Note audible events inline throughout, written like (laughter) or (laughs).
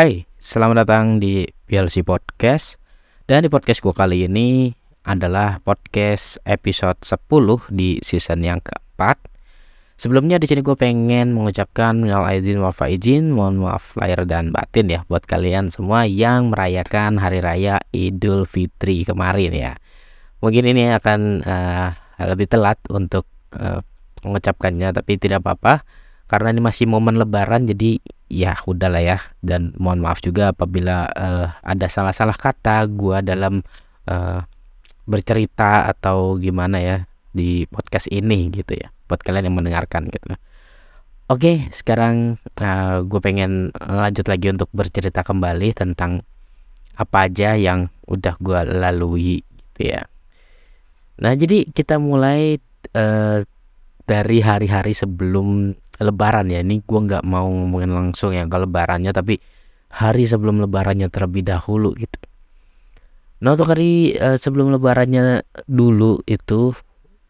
Hai, selamat datang di PLC Podcast. Dan di podcast gue kali ini adalah podcast episode 10 di season yang keempat. Sebelumnya di sini gue pengen mengucapkan minal aidin wal faizin, mohon maaf lahir dan batin ya buat kalian semua yang merayakan hari raya Idul Fitri kemarin ya. Mungkin ini akan uh, lebih telat untuk uh, mengucapkannya tapi tidak apa-apa. Karena ini masih momen lebaran jadi ya udahlah ya dan mohon maaf juga apabila uh, ada salah-salah kata gua dalam uh, bercerita atau gimana ya di podcast ini gitu ya buat kalian yang mendengarkan gitu. Oke, sekarang uh, eh, gue pengen lanjut lagi untuk bercerita kembali tentang apa aja yang udah gue lalui gitu ya. Nah, jadi kita mulai uh, dari hari-hari sebelum lebaran ya. Ini gue nggak mau ngomongin langsung ya ke lebarannya tapi hari sebelum lebarannya terlebih dahulu gitu. Nah untuk hari uh, sebelum lebarannya dulu itu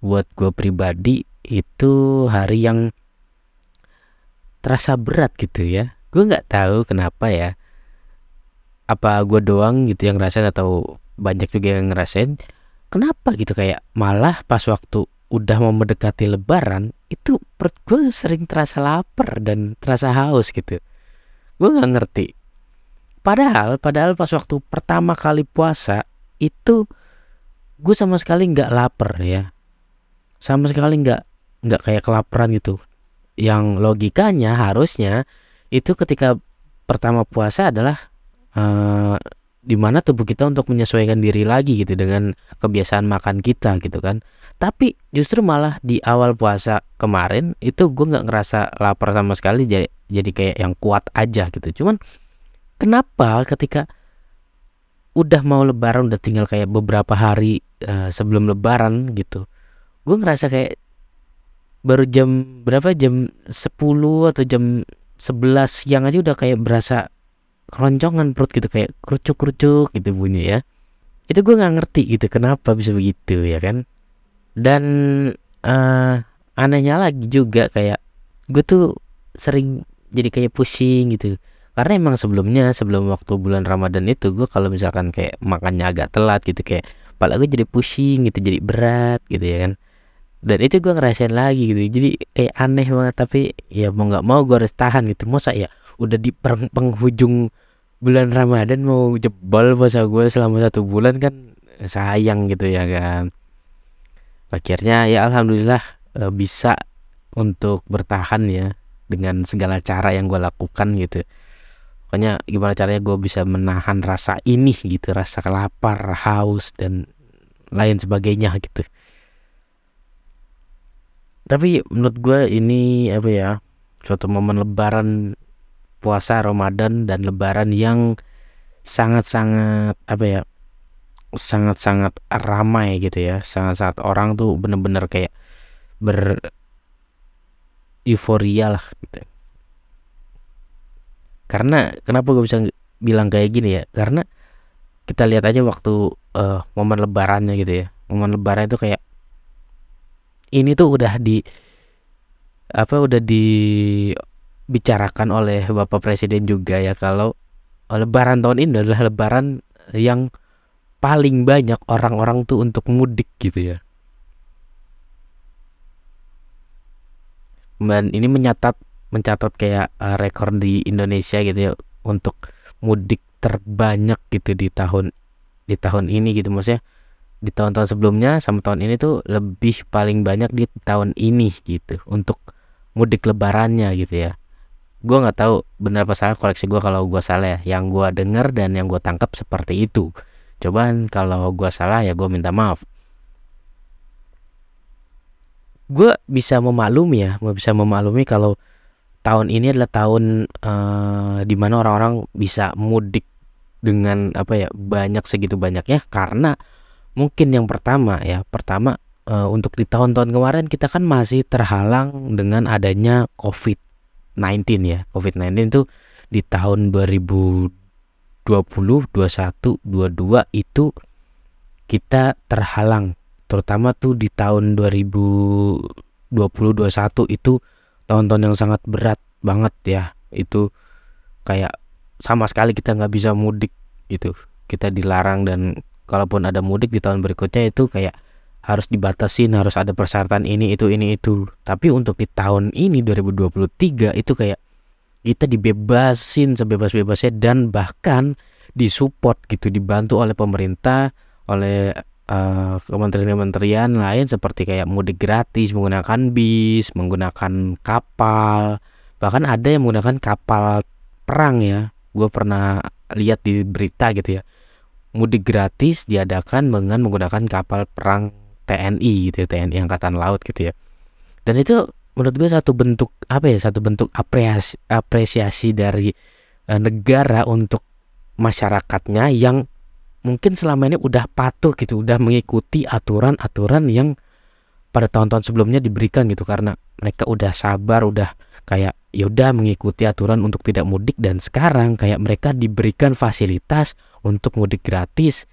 buat gue pribadi itu hari yang terasa berat gitu ya. Gue nggak tahu kenapa ya. Apa gue doang gitu yang ngerasain atau banyak juga yang ngerasain? Kenapa gitu? Kayak malah pas waktu udah mau mendekati lebaran itu perut gue sering terasa lapar dan terasa haus gitu. Gue nggak ngerti. Padahal padahal pas waktu pertama kali puasa itu gue sama sekali nggak lapar ya. Sama sekali nggak nggak kayak kelaparan gitu. Yang logikanya harusnya itu ketika pertama puasa adalah uh, di mana tubuh kita untuk menyesuaikan diri lagi gitu dengan kebiasaan makan kita gitu kan tapi justru malah di awal puasa kemarin itu gue nggak ngerasa lapar sama sekali jadi jadi kayak yang kuat aja gitu. Cuman kenapa ketika udah mau lebaran udah tinggal kayak beberapa hari uh, sebelum lebaran gitu gue ngerasa kayak baru jam berapa? Jam 10 atau jam 11 siang aja udah kayak berasa keroncongan perut gitu kayak kerucuk-kerucuk gitu bunyi ya itu gue nggak ngerti gitu kenapa bisa begitu ya kan dan uh, anehnya lagi juga kayak gue tuh sering jadi kayak pusing gitu. Karena emang sebelumnya sebelum waktu bulan Ramadan itu gue kalau misalkan kayak makannya agak telat gitu kayak kepala gue jadi pusing gitu jadi berat gitu ya kan. Dan itu gue ngerasain lagi gitu. Jadi kayak aneh banget. Tapi ya mau nggak mau gue harus tahan gitu. Masa ya udah di penghujung bulan Ramadan mau jebol puasa gue selama satu bulan kan sayang gitu ya kan akhirnya ya alhamdulillah e, bisa untuk bertahan ya dengan segala cara yang gue lakukan gitu. Pokoknya gimana caranya gue bisa menahan rasa ini gitu rasa lapar haus dan lain sebagainya gitu. Tapi menurut gue ini apa ya suatu momen lebaran puasa Ramadan dan Lebaran yang sangat-sangat apa ya sangat-sangat ramai gitu ya. Sangat-sangat orang tuh bener-bener kayak ber euforia lah gitu. Karena kenapa gue bisa bilang kayak gini ya? Karena kita lihat aja waktu uh, momen lebarannya gitu ya. Momen lebaran itu kayak ini tuh udah di apa udah di dibicarakan oleh Bapak Presiden juga ya. Kalau lebaran tahun ini adalah lebaran yang paling banyak orang-orang tuh untuk mudik gitu ya. Dan ini mencatat mencatat kayak uh, rekor di Indonesia gitu ya untuk mudik terbanyak gitu di tahun di tahun ini gitu. Maksudnya di tahun-tahun sebelumnya sama tahun ini tuh lebih paling banyak di tahun ini gitu untuk mudik lebarannya gitu ya. Gue nggak tahu benar apa salah koreksi gue kalau gue salah ya. Yang gue dengar dan yang gue tangkap seperti itu cobaan kalau gue salah ya gue minta maaf. Gue bisa memaklumi ya gue bisa memaklumi kalau tahun ini adalah tahun uh, eh, di mana orang-orang bisa mudik dengan apa ya banyak segitu banyaknya karena mungkin yang pertama ya pertama uh, untuk di tahun-tahun kemarin kita kan masih terhalang dengan adanya covid 19 ya. COVID-19 itu di tahun 2020 21 22 itu kita terhalang. Terutama tuh di tahun 2020 21 itu tahun-tahun yang sangat berat banget ya. Itu kayak sama sekali kita nggak bisa mudik gitu. Kita dilarang dan kalaupun ada mudik di tahun berikutnya itu kayak harus dibatasin harus ada persyaratan ini itu ini itu. Tapi untuk di tahun ini 2023 itu kayak kita dibebasin sebebas-bebasnya dan bahkan disupport gitu dibantu oleh pemerintah oleh uh, kementerian-kementerian lain seperti kayak mudik gratis menggunakan bis menggunakan kapal. Bahkan ada yang menggunakan kapal perang ya. Gue pernah lihat di berita gitu ya. Mudik gratis diadakan dengan menggunakan kapal perang TNI gitu ya, TNI Angkatan Laut gitu ya. Dan itu menurut gue satu bentuk apa ya satu bentuk apresiasi apresiasi dari uh, negara untuk masyarakatnya yang mungkin selama ini udah patuh gitu udah mengikuti aturan-aturan yang pada tahun-tahun sebelumnya diberikan gitu. Karena mereka udah sabar udah kayak ya udah mengikuti aturan untuk tidak mudik. Dan sekarang kayak mereka diberikan fasilitas untuk mudik gratis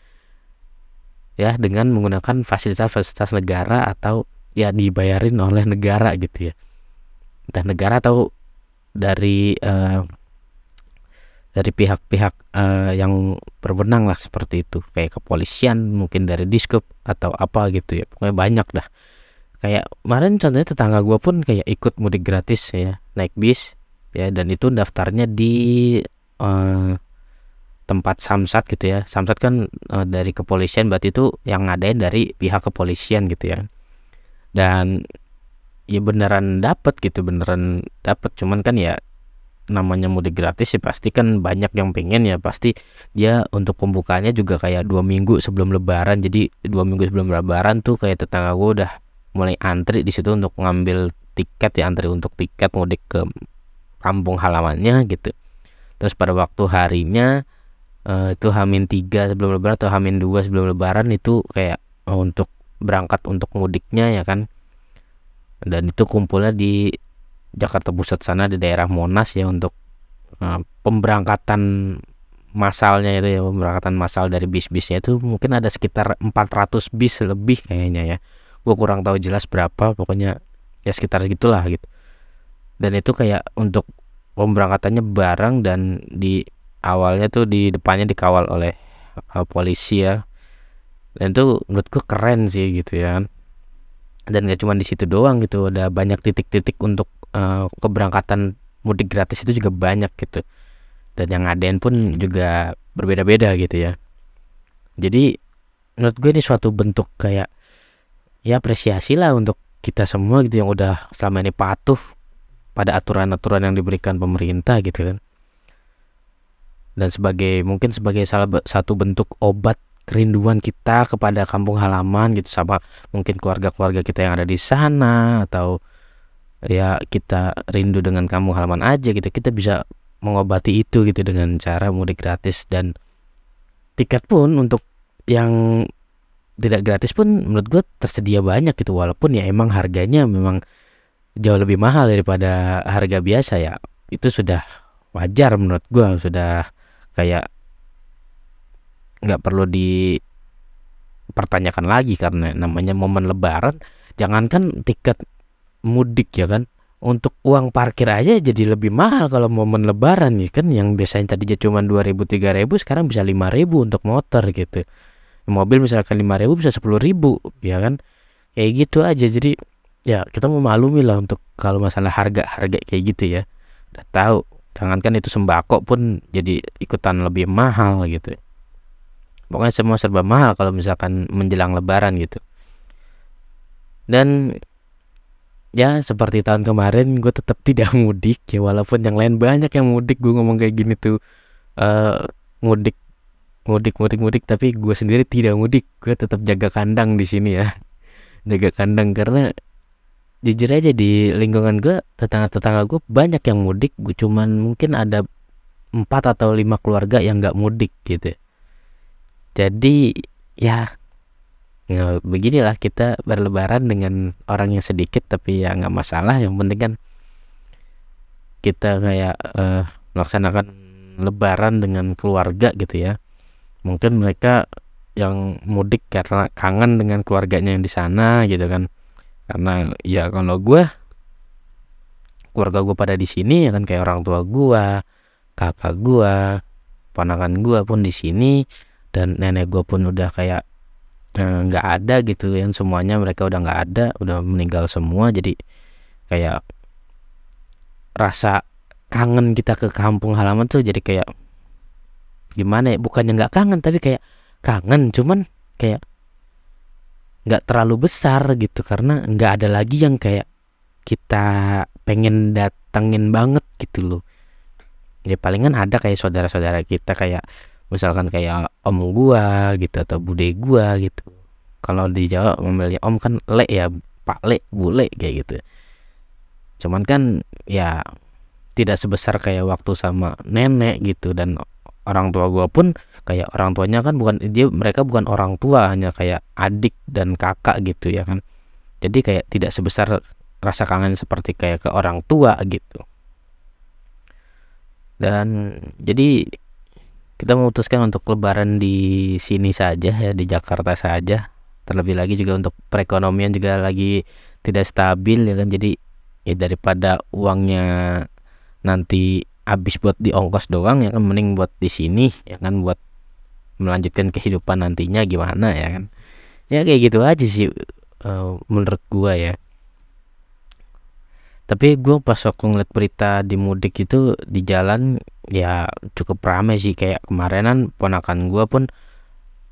ya dengan menggunakan fasilitas-fasilitas negara atau ya dibayarin oleh negara gitu ya. Entah negara atau dari uh, dari pihak-pihak uh, yang berwenang lah seperti itu. Kayak kepolisian mungkin dari diskup atau apa gitu ya. Pokoknya banyak dah. Kayak kemarin contohnya tetangga gue pun kayak ikut mudik gratis ya naik bis ya dan itu daftarnya di uh, tempat samsat gitu ya. Samsat kan uh, dari kepolisian berarti itu yang ngadain dari pihak kepolisian gitu ya dan ya beneran dapat gitu beneran dapat cuman kan ya namanya mudik gratis sih pasti kan banyak yang pengen ya. Pasti dia untuk pembukaannya juga kayak dua minggu sebelum lebaran. Jadi dua minggu sebelum lebaran tuh kayak tetangga gue udah mulai antri di situ untuk ngambil tiket ya antri untuk tiket mudik ke kampung halamannya gitu. Terus pada waktu harinya uh, itu hamin tiga sebelum lebaran atau hamin dua sebelum lebaran itu kayak uh, untuk berangkat untuk mudiknya ya kan? Dan itu kumpulnya di Jakarta Pusat sana di daerah Monas ya untuk uh, pemberangkatan masalnya itu ya pemberangkatan masal dari bis-bisnya itu mungkin ada sekitar 400 bis lebih kayaknya ya. Gue kurang tahu jelas berapa pokoknya ya sekitar gitulah gitu. Dan itu kayak untuk pemberangkatannya bareng dan di awalnya tuh di depannya dikawal oleh uh, polisi ya dan itu menurut gue keren sih gitu ya dan gak cuma di situ doang gitu ada banyak titik-titik untuk uh, keberangkatan mudik gratis itu juga banyak gitu. Dan yang ngadain pun juga berbeda-beda gitu ya. Jadi menurut gue ini suatu bentuk kayak ya apresiasi lah untuk kita semua gitu yang udah selama ini patuh pada aturan-aturan yang diberikan pemerintah gitu kan. Dan sebagai mungkin sebagai salah satu bentuk obat kerinduan kita kepada kampung halaman gitu sama mungkin keluarga-keluarga kita yang ada di sana atau ya kita rindu dengan kampung halaman aja gitu. Kita bisa mengobati itu gitu dengan cara mudik gratis dan tiket pun untuk yang tidak gratis pun menurut gue tersedia banyak gitu walaupun ya emang harganya memang jauh lebih mahal daripada harga biasa ya. Itu sudah wajar menurut gue sudah kayak nggak perlu dipertanyakan lagi karena namanya momen lebaran jangankan tiket mudik ya kan? Untuk uang parkir aja jadi lebih mahal kalau momen lebaran ya kan? Yang biasanya tadinya cuma 2000 3000 sekarang bisa 5000 untuk motor gitu. Mobil misalkan lima ribu bisa sepuluh ribu ya kan? Kayak gitu aja. Jadi ya kita memaklumi lah untuk kalau masalah harga harga kayak gitu ya. Udah tahu jangankan itu sembako pun jadi ikutan lebih mahal gitu pokoknya semua serba mahal kalau misalkan menjelang lebaran gitu. Dan ya seperti tahun kemarin gue tetap tidak (laughs) mudik ya walaupun yang lain banyak yang mudik gue ngomong kayak gini tuh uh, mudik mudik mudik mudik tapi gue sendiri tidak mudik. Gue tetap jaga kandang di sini ya (laughs) jaga kandang. Karena jujur aja di lingkungan gue tetangga tetangga gue banyak yang mudik. Gue cuman mungkin ada empat atau lima keluarga yang nggak mudik gitu jadi ya nggak beginilah kita berlebaran dengan orang yang sedikit tapi ya nggak masalah. Yang penting kan kita kayak uh, melaksanakan lebaran dengan keluarga gitu ya. Mungkin mereka yang mudik karena kangen dengan keluarganya yang di sana gitu kan. Karena ya kalau gue keluarga gue pada di sini ya kan kayak orang tua gue kakak gue ponakan gue pun di sini dan nenek gue pun udah kayak eh, nggak eh, ada gitu yang semuanya mereka udah nggak ada udah meninggal semua. Jadi kayak rasa kangen kita ke kampung halaman tuh jadi kayak gimana ya bukannya nggak kangen tapi kayak kangen cuman kayak nggak terlalu besar gitu. Karena nggak ada lagi yang kayak kita pengen datengin banget gitu loh. Ya palingan ada kayak saudara-saudara kita kayak misalkan kayak om gua gitu atau bude gua gitu. Kalau di Jawa memilih om kan le ya pak le bule kayak gitu. Cuman kan ya tidak sebesar kayak waktu sama nenek gitu dan orang tua gue pun kayak orang tuanya kan bukan dia mereka bukan orang tua hanya kayak adik dan kakak gitu ya kan. Jadi kayak tidak sebesar rasa kangen seperti kayak ke orang tua gitu. Dan jadi kita memutuskan untuk lebaran di sini saja ya di Jakarta saja. Terlebih lagi juga untuk perekonomian juga lagi tidak stabil ya kan. Jadi ya daripada uangnya nanti habis buat di ongkos doang ya kan mending buat di sini ya kan buat melanjutkan kehidupan nantinya gimana ya kan. Ya kayak gitu aja sih uh, menurut gua ya tapi gue pas waktu ngeliat berita di mudik itu di jalan ya cukup ramai sih. Kayak kemarinan ponakan gua pun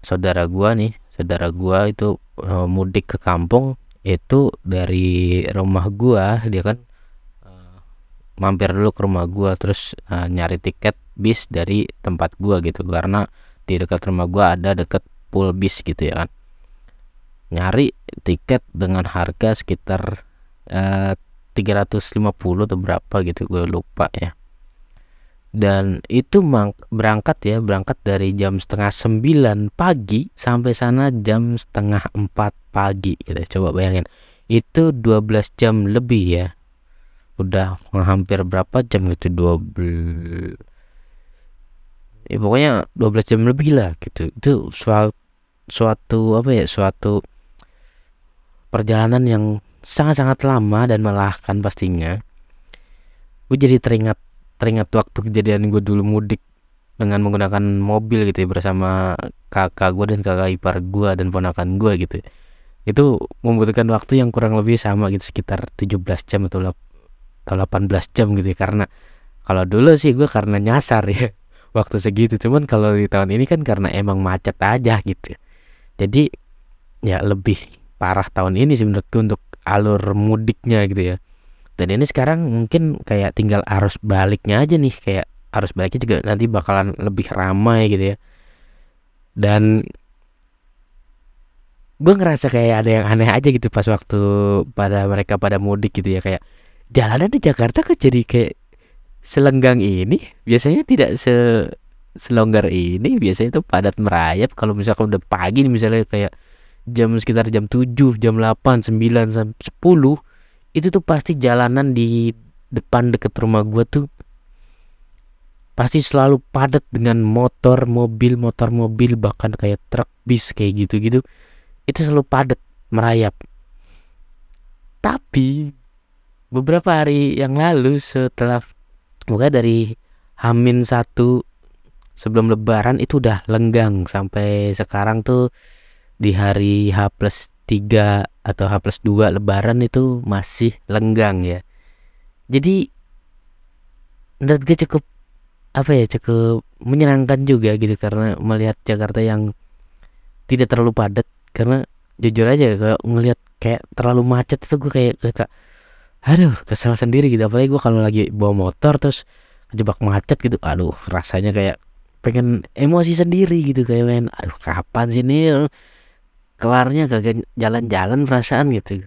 saudara gua nih saudara gua itu uh, mudik ke kampung itu dari rumah gua dia kan mampir dulu ke rumah gua terus uh, nyari tiket bis dari tempat gua gitu. Karena di dekat rumah gua ada deket pool bis gitu ya kan. Nyari tiket dengan harga sekitar uh, 350 atau berapa gitu gue lupa ya. Dan itu berangkat ya berangkat dari jam setengah sembilan pagi sampai sana jam setengah empat pagi gitu. Coba bayangin itu 12 jam lebih ya. Udah hampir berapa jam gitu dua belas ya pokoknya 12 jam lebih lah gitu. Itu suatu suatu apa ya suatu perjalanan yang sangat-sangat lama dan melelahkan pastinya. Gue jadi teringat teringat waktu kejadian gue dulu mudik dengan menggunakan mobil gitu ya bersama kakak gue dan kakak ipar gue dan ponakan gue gitu. Itu membutuhkan waktu yang kurang lebih sama gitu sekitar 17 jam atau atau 18 jam gitu ya. Karena kalau dulu sih gue karena nyasar ya (laughs) waktu segitu. Cuman kalau di tahun ini kan karena emang macet aja gitu jadi ya lebih parah tahun ini sih menurutku untuk alur mudiknya gitu ya. Dan ini sekarang mungkin kayak tinggal arus baliknya aja nih kayak arus baliknya juga nanti bakalan lebih ramai gitu ya. Dan gue ngerasa kayak ada yang aneh aja gitu pas waktu pada mereka pada mudik gitu ya kayak jalanan di Jakarta kok jadi kayak selenggang ini? Biasanya tidak se selonggar ini biasanya itu padat merayap. Kalau misalkan udah pagi nih misalnya kayak jam sekitar jam 7 jam 8 9 sampai 10 itu tuh pasti jalanan di depan deket rumah gua tuh pasti selalu padat dengan motor mobil motor mobil bahkan kayak truk bis kayak gitu gitu itu selalu padat merayap. Tapi beberapa hari yang lalu setelah bukan dari Hamin satu sebelum Lebaran itu udah lenggang sampai sekarang tuh di hari H plus 3 atau H plus 2 Lebaran itu masih lenggang ya. Jadi menurut gue cukup apa ya cukup menyenangkan juga gitu karena melihat Jakarta yang tidak terlalu padat. Karena jujur aja kalau ngelihat kayak terlalu macet itu gue kayak, kayak aduh kesel sendiri gitu. Apalagi gue kalau lagi bawa motor terus kejebak macet gitu aduh rasanya kayak pengen emosi sendiri gitu kayak main aduh kapan sih ini kelarnya kagak jalan-jalan perasaan gitu.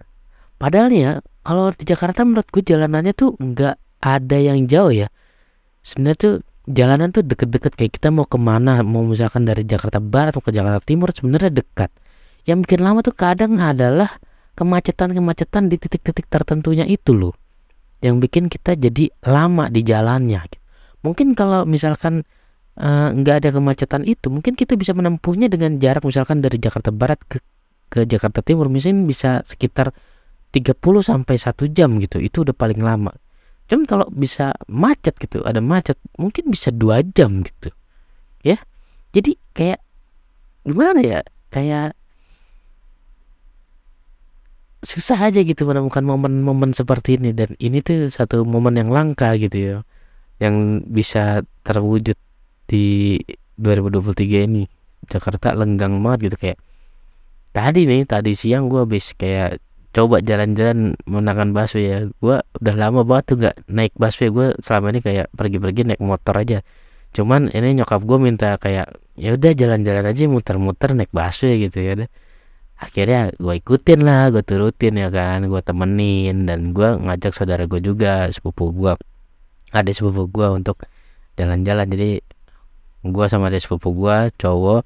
Padahal ya kalau di Jakarta menurut gue jalanannya tuh nggak ada yang jauh ya. Sebenarnya tuh jalanan tuh deket-deket kayak kita mau ke mana mau misalkan dari Jakarta Barat mau ke Jakarta Timur sebenarnya dekat. Yang bikin lama tuh kadang adalah kemacetan-kemacetan di titik-titik tertentunya itu loh yang bikin kita jadi lama di jalannya. Mungkin kalau misalkan nggak uh, ada kemacetan itu. Mungkin kita bisa menempuhnya dengan jarak. Misalkan dari Jakarta Barat ke ke Jakarta Timur misalnya bisa sekitar 30 sampai satu jam gitu. Itu udah paling lama. Cuman kalau bisa macet gitu ada macet mungkin bisa dua jam gitu. Ya. Jadi kayak gimana ya? Kayak susah aja gitu menemukan momen-momen seperti ini. Dan ini tuh satu momen yang langka gitu ya. Yang bisa terwujud di 2023 ini. Jakarta lenggang banget gitu kayak tadi nih tadi siang gue habis kayak coba jalan-jalan menakan busway ya. Gue udah lama banget tuh nggak naik busway. Gue selama ini kayak pergi-pergi naik motor aja. Cuman ini nyokap gue minta kayak ya udah jalan-jalan aja muter-muter naik busway gitu ya akhirnya gue ikutin lah gue turutin ya kan gue temenin. Dan gue ngajak saudara gue juga sepupu gue ada sepupu gue untuk jalan-jalan. Jadi gue sama ada sepupu gue cowok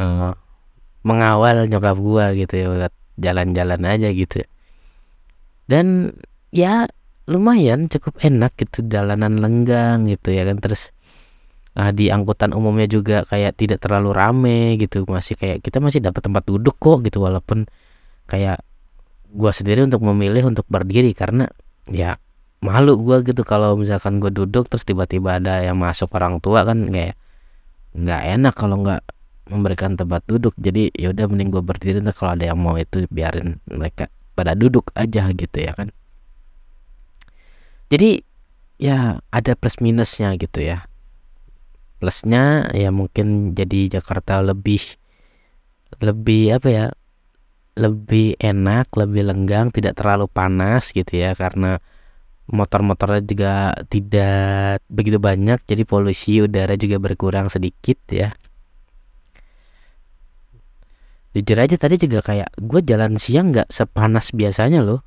uh, mengawal nyokap gue gitu ya jalan-jalan aja gitu. Dan ya lumayan cukup enak gitu jalanan lenggang gitu ya kan. Terus uh, di angkutan umumnya juga kayak tidak terlalu rame gitu masih kayak kita masih dapat tempat duduk kok gitu walaupun kayak gua sendiri untuk memilih untuk berdiri karena ya malu gua gitu kalau misalkan gua duduk terus tiba-tiba ada yang masuk orang tua kan kayak nggak enak kalau nggak memberikan tempat duduk. Jadi ya udah mending gue berdiri nah kalau ada yang mau itu biarin mereka pada duduk aja gitu ya kan. Jadi ya ada plus minusnya gitu ya. Plusnya ya mungkin jadi Jakarta lebih lebih apa ya lebih enak lebih lenggang tidak terlalu panas gitu ya. Karena motor-motornya juga tidak begitu banyak jadi polusi udara juga berkurang sedikit ya. Jujur aja tadi juga kayak gue jalan siang nggak sepanas biasanya loh.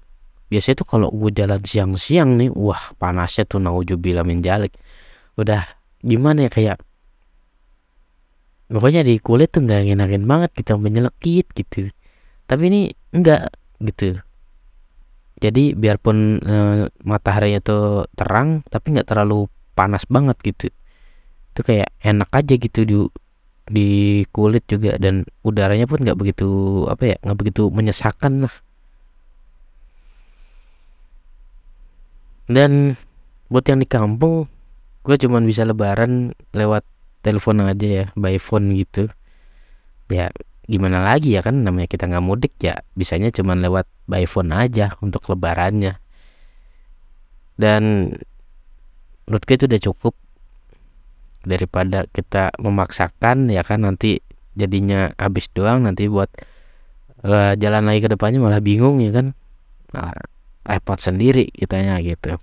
Biasanya tuh kalau gue jalan siang-siang nih wah panasnya tuh naujubillah min jalik. Udah gimana ya kayak pokoknya di kulit tuh nggak ngenakin banget kita gitu, menyelekit gitu. Tapi ini enggak gitu jadi biarpun e, mataharinya tuh terang tapi nggak terlalu panas banget gitu. Itu kayak enak aja gitu di di kulit juga dan udaranya pun nggak begitu apa ya nggak begitu menyesakan lah. Dan buat yang di kampung gue cuman bisa lebaran lewat telepon aja ya by phone gitu. Ya gimana lagi ya kan namanya kita nggak mudik ya bisanya cuman lewat by phone aja untuk lebarannya. Dan menurut gue itu udah cukup. Daripada kita memaksakan ya kan nanti jadinya habis doang nanti buat uh, jalan lagi ke depannya malah bingung ya kan. Malah repot sendiri kitanya gitu.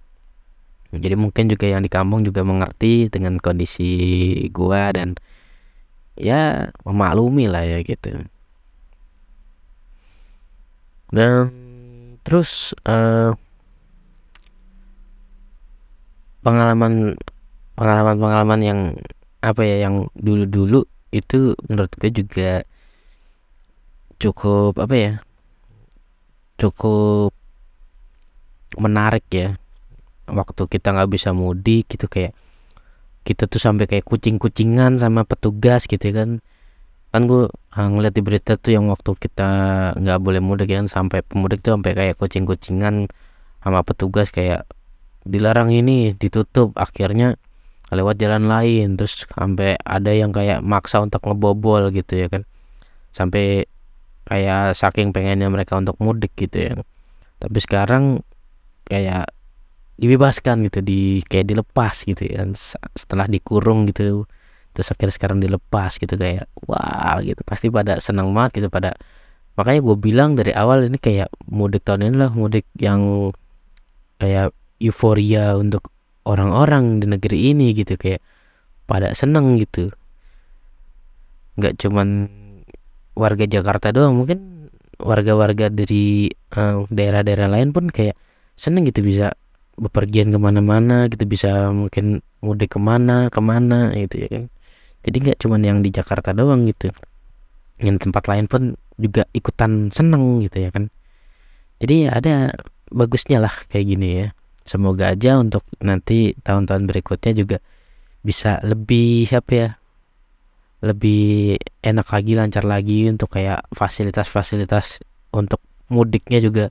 Jadi mungkin juga yang di kampung juga mengerti dengan kondisi gua dan ya memaklumi lah ya gitu. Dan terus uh, pengalaman pengalaman-pengalaman yang apa ya yang dulu-dulu itu menurut gue juga cukup apa ya cukup menarik ya. Waktu kita nggak bisa mudik gitu kayak kita tuh sampai kayak kucing-kucingan sama petugas gitu kan. Kan gue uh, ngeliat di berita tuh yang waktu kita nggak boleh mudik kan sampai pemudik tuh sampai kayak kucing-kucingan sama petugas kayak dilarang ini ditutup akhirnya lewat jalan lain. Terus sampai ada yang kayak maksa untuk ngebobol gitu ya kan. Sampai kayak saking pengennya mereka untuk mudik gitu ya. Tapi sekarang kayak dibebaskan gitu di kayak dilepas gitu ya setelah dikurung gitu terus akhirnya sekarang dilepas gitu kayak wow, gitu. Pasti pada senang banget gitu pada makanya gue bilang dari awal ini kayak mudik tahun ini lah mudik yang kayak euforia untuk orang-orang di negeri ini gitu kayak pada seneng gitu. Nggak cuman warga Jakarta doang mungkin warga-warga dari daerah daerah-daerah lain pun kayak seneng gitu bisa bepergian ke mana-mana gitu bisa mungkin mudik ke mana ke mana gitu ya kan. Jadi nggak cuman yang di Jakarta doang gitu. Yang tempat lain pun juga ikutan seneng gitu ya kan. Jadi ada bagusnya lah kayak gini ya. Semoga aja untuk nanti tahun-tahun berikutnya juga bisa lebih apa ya lebih enak lagi lancar lagi untuk kayak fasilitas-fasilitas untuk mudiknya juga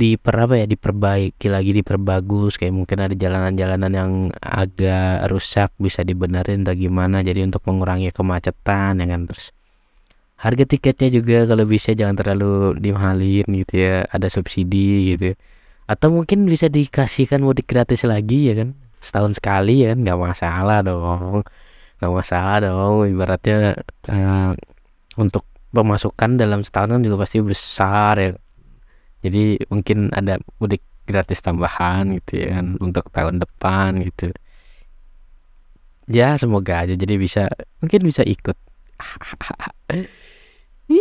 diper apa ya diperbaiki lagi diperbagus kayak mungkin ada jalanan-jalanan yang agak rusak bisa dibenerin atau gimana jadi untuk mengurangi kemacetan ya kan. Terus harga tiketnya juga kalau bisa jangan terlalu dimahalin gitu ya ada subsidi gitu atau mungkin bisa dikasihkan mudik gratis lagi ya kan. Setahun sekali ya kan nggak masalah dong nggak masalah dong. Ibaratnya uh, untuk pemasukan dalam setahun kan juga pasti besar ya jadi mungkin ada mudik gratis tambahan gitu ya kan untuk tahun depan gitu. Ya semoga aja jadi bisa mungkin bisa ikut. (laughs)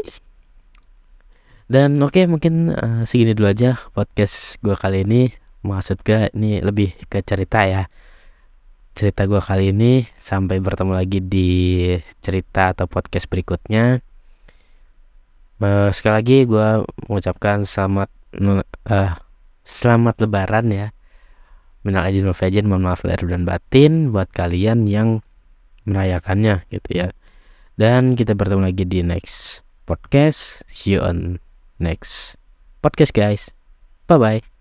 Dan oke okay, mungkin uh, segini dulu aja podcast gue kali ini. Maksud gue ini lebih ke cerita ya. Cerita gue kali ini sampai bertemu lagi di cerita atau podcast berikutnya uh, sekali lagi gue mengucapkan selamat uh, selamat lebaran ya. Minal aidin wal faizin mohon maaf lahir dan batin buat kalian yang merayakannya gitu ya. Dan kita bertemu lagi di next podcast. See you on next podcast guys. Bye bye